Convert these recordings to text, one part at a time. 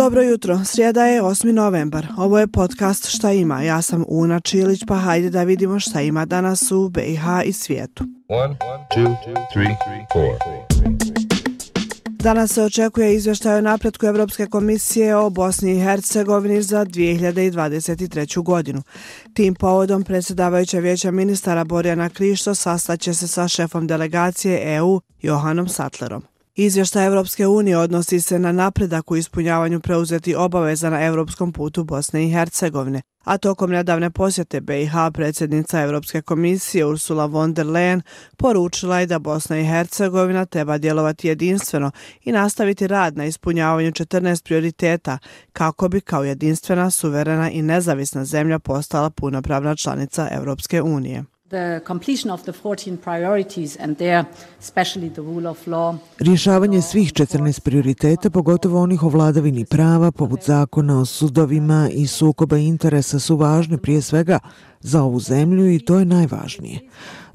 Dobro jutro, srijeda je 8. novembar. Ovo je podcast Šta ima. Ja sam Una Čilić, pa hajde da vidimo šta ima danas u BiH i svijetu. One, two, three, Danas se očekuje izvještaj o napretku Evropske komisije o Bosni i Hercegovini za 2023. godinu. Tim povodom predsjedavajuća vijeća ministara Borjana Krišto sastaće se sa šefom delegacije EU Johanom Sattlerom. Izvještaj Evropske unije odnosi se na napredak u ispunjavanju preuzeti obaveza na evropskom putu Bosne i Hercegovine, a tokom nedavne posjete BiH predsjednica Evropske komisije Ursula von der Leyen poručila je da Bosna i Hercegovina treba djelovati jedinstveno i nastaviti rad na ispunjavanju 14 prioriteta kako bi kao jedinstvena, suverena i nezavisna zemlja postala punopravna članica Evropske unije the completion of the 14 priorities and there especially the rule of law Rješavanje svih 14 prioriteta, pogotovo onih o vladavini prava, poput zakona o sudovima i sukoba interesa su važne prije svega za ovu zemlju i to je najvažnije.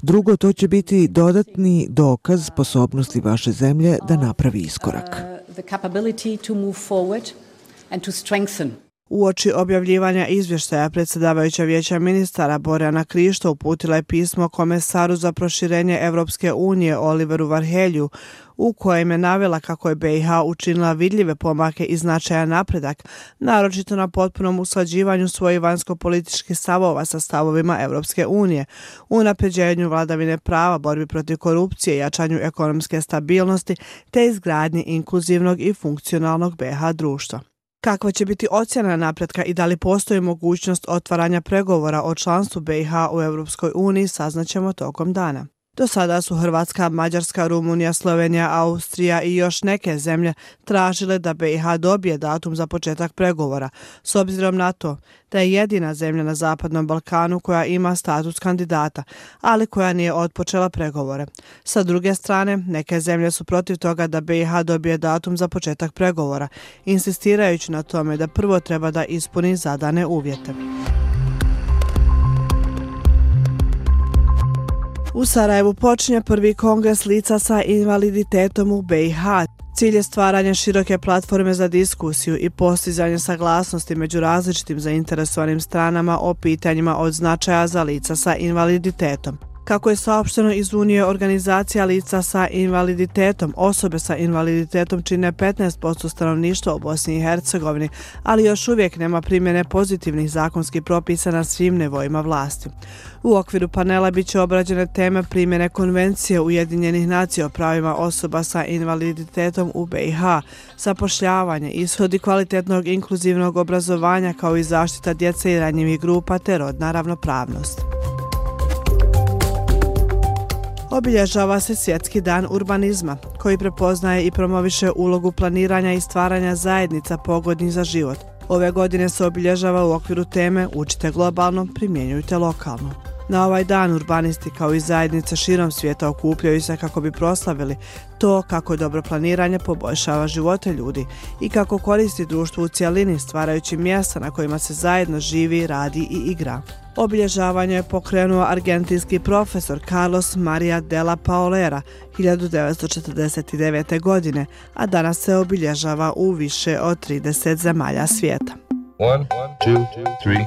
Drugo, to će biti dodatni dokaz sposobnosti vaše zemlje da napravi iskorak. Uh, the capability to move forward and to strengthen U oči objavljivanja izvještaja predsjedavajuća vijeća ministara Borjana Krišto uputila je pismo komesaru za proširenje Evropske unije Oliveru Varhelju u kojem je navela kako je BiH učinila vidljive pomake i značajan napredak, naročito na potpunom usklađivanju svojih vanjsko-političkih stavova sa stavovima Evropske unije, u napređenju vladavine prava, borbi protiv korupcije, jačanju ekonomske stabilnosti te izgradnji inkluzivnog i funkcionalnog BiH društva. Kakva će biti ocjena napretka i da li postoji mogućnost otvaranja pregovora o članstvu BiH u Europskoj uniji saznaćemo tokom dana. Do sada su Hrvatska, Mađarska, Rumunija, Slovenija, Austrija i još neke zemlje tražile da BiH dobije datum za početak pregovora, s obzirom na to da je jedina zemlja na Zapadnom Balkanu koja ima status kandidata, ali koja nije otpočela pregovore. Sa druge strane, neke zemlje su protiv toga da BiH dobije datum za početak pregovora, insistirajući na tome da prvo treba da ispuni zadane uvjete. U Sarajevu počinje prvi kongres lica sa invaliditetom u BiH. Cilj je stvaranje široke platforme za diskusiju i postizanje saglasnosti među različitim zainteresovanim stranama o pitanjima od značaja za lica sa invaliditetom. Kako je saopšteno iz Unije organizacija lica sa invaliditetom, osobe sa invaliditetom čine 15% stanovništva u Bosni i Hercegovini, ali još uvijek nema primjene pozitivnih zakonskih propisa na svim nivoima vlasti. U okviru panela bit će obrađene teme primjene konvencije Ujedinjenih nacija o pravima osoba sa invaliditetom u BiH, zapošljavanje, ishodi kvalitetnog inkluzivnog obrazovanja kao i zaštita djece i ranjivih grupa te rodna ravnopravnost. Obilježava se Svjetski dan urbanizma, koji prepoznaje i promoviše ulogu planiranja i stvaranja zajednica pogodnih za život. Ove godine se obilježava u okviru teme Učite globalno, primjenjujte lokalno. Na ovaj dan urbanisti kao i zajednice širom svijeta okupljaju se kako bi proslavili to kako dobro planiranje poboljšava živote ljudi i kako koristi društvo u cijelini stvarajući mjesta na kojima se zajedno živi, radi i igra. Obilježavanje je pokrenuo argentinski profesor Carlos Maria de la Paolera 1949. godine, a danas se obilježava u više od 30 zemalja svijeta. One, two, three,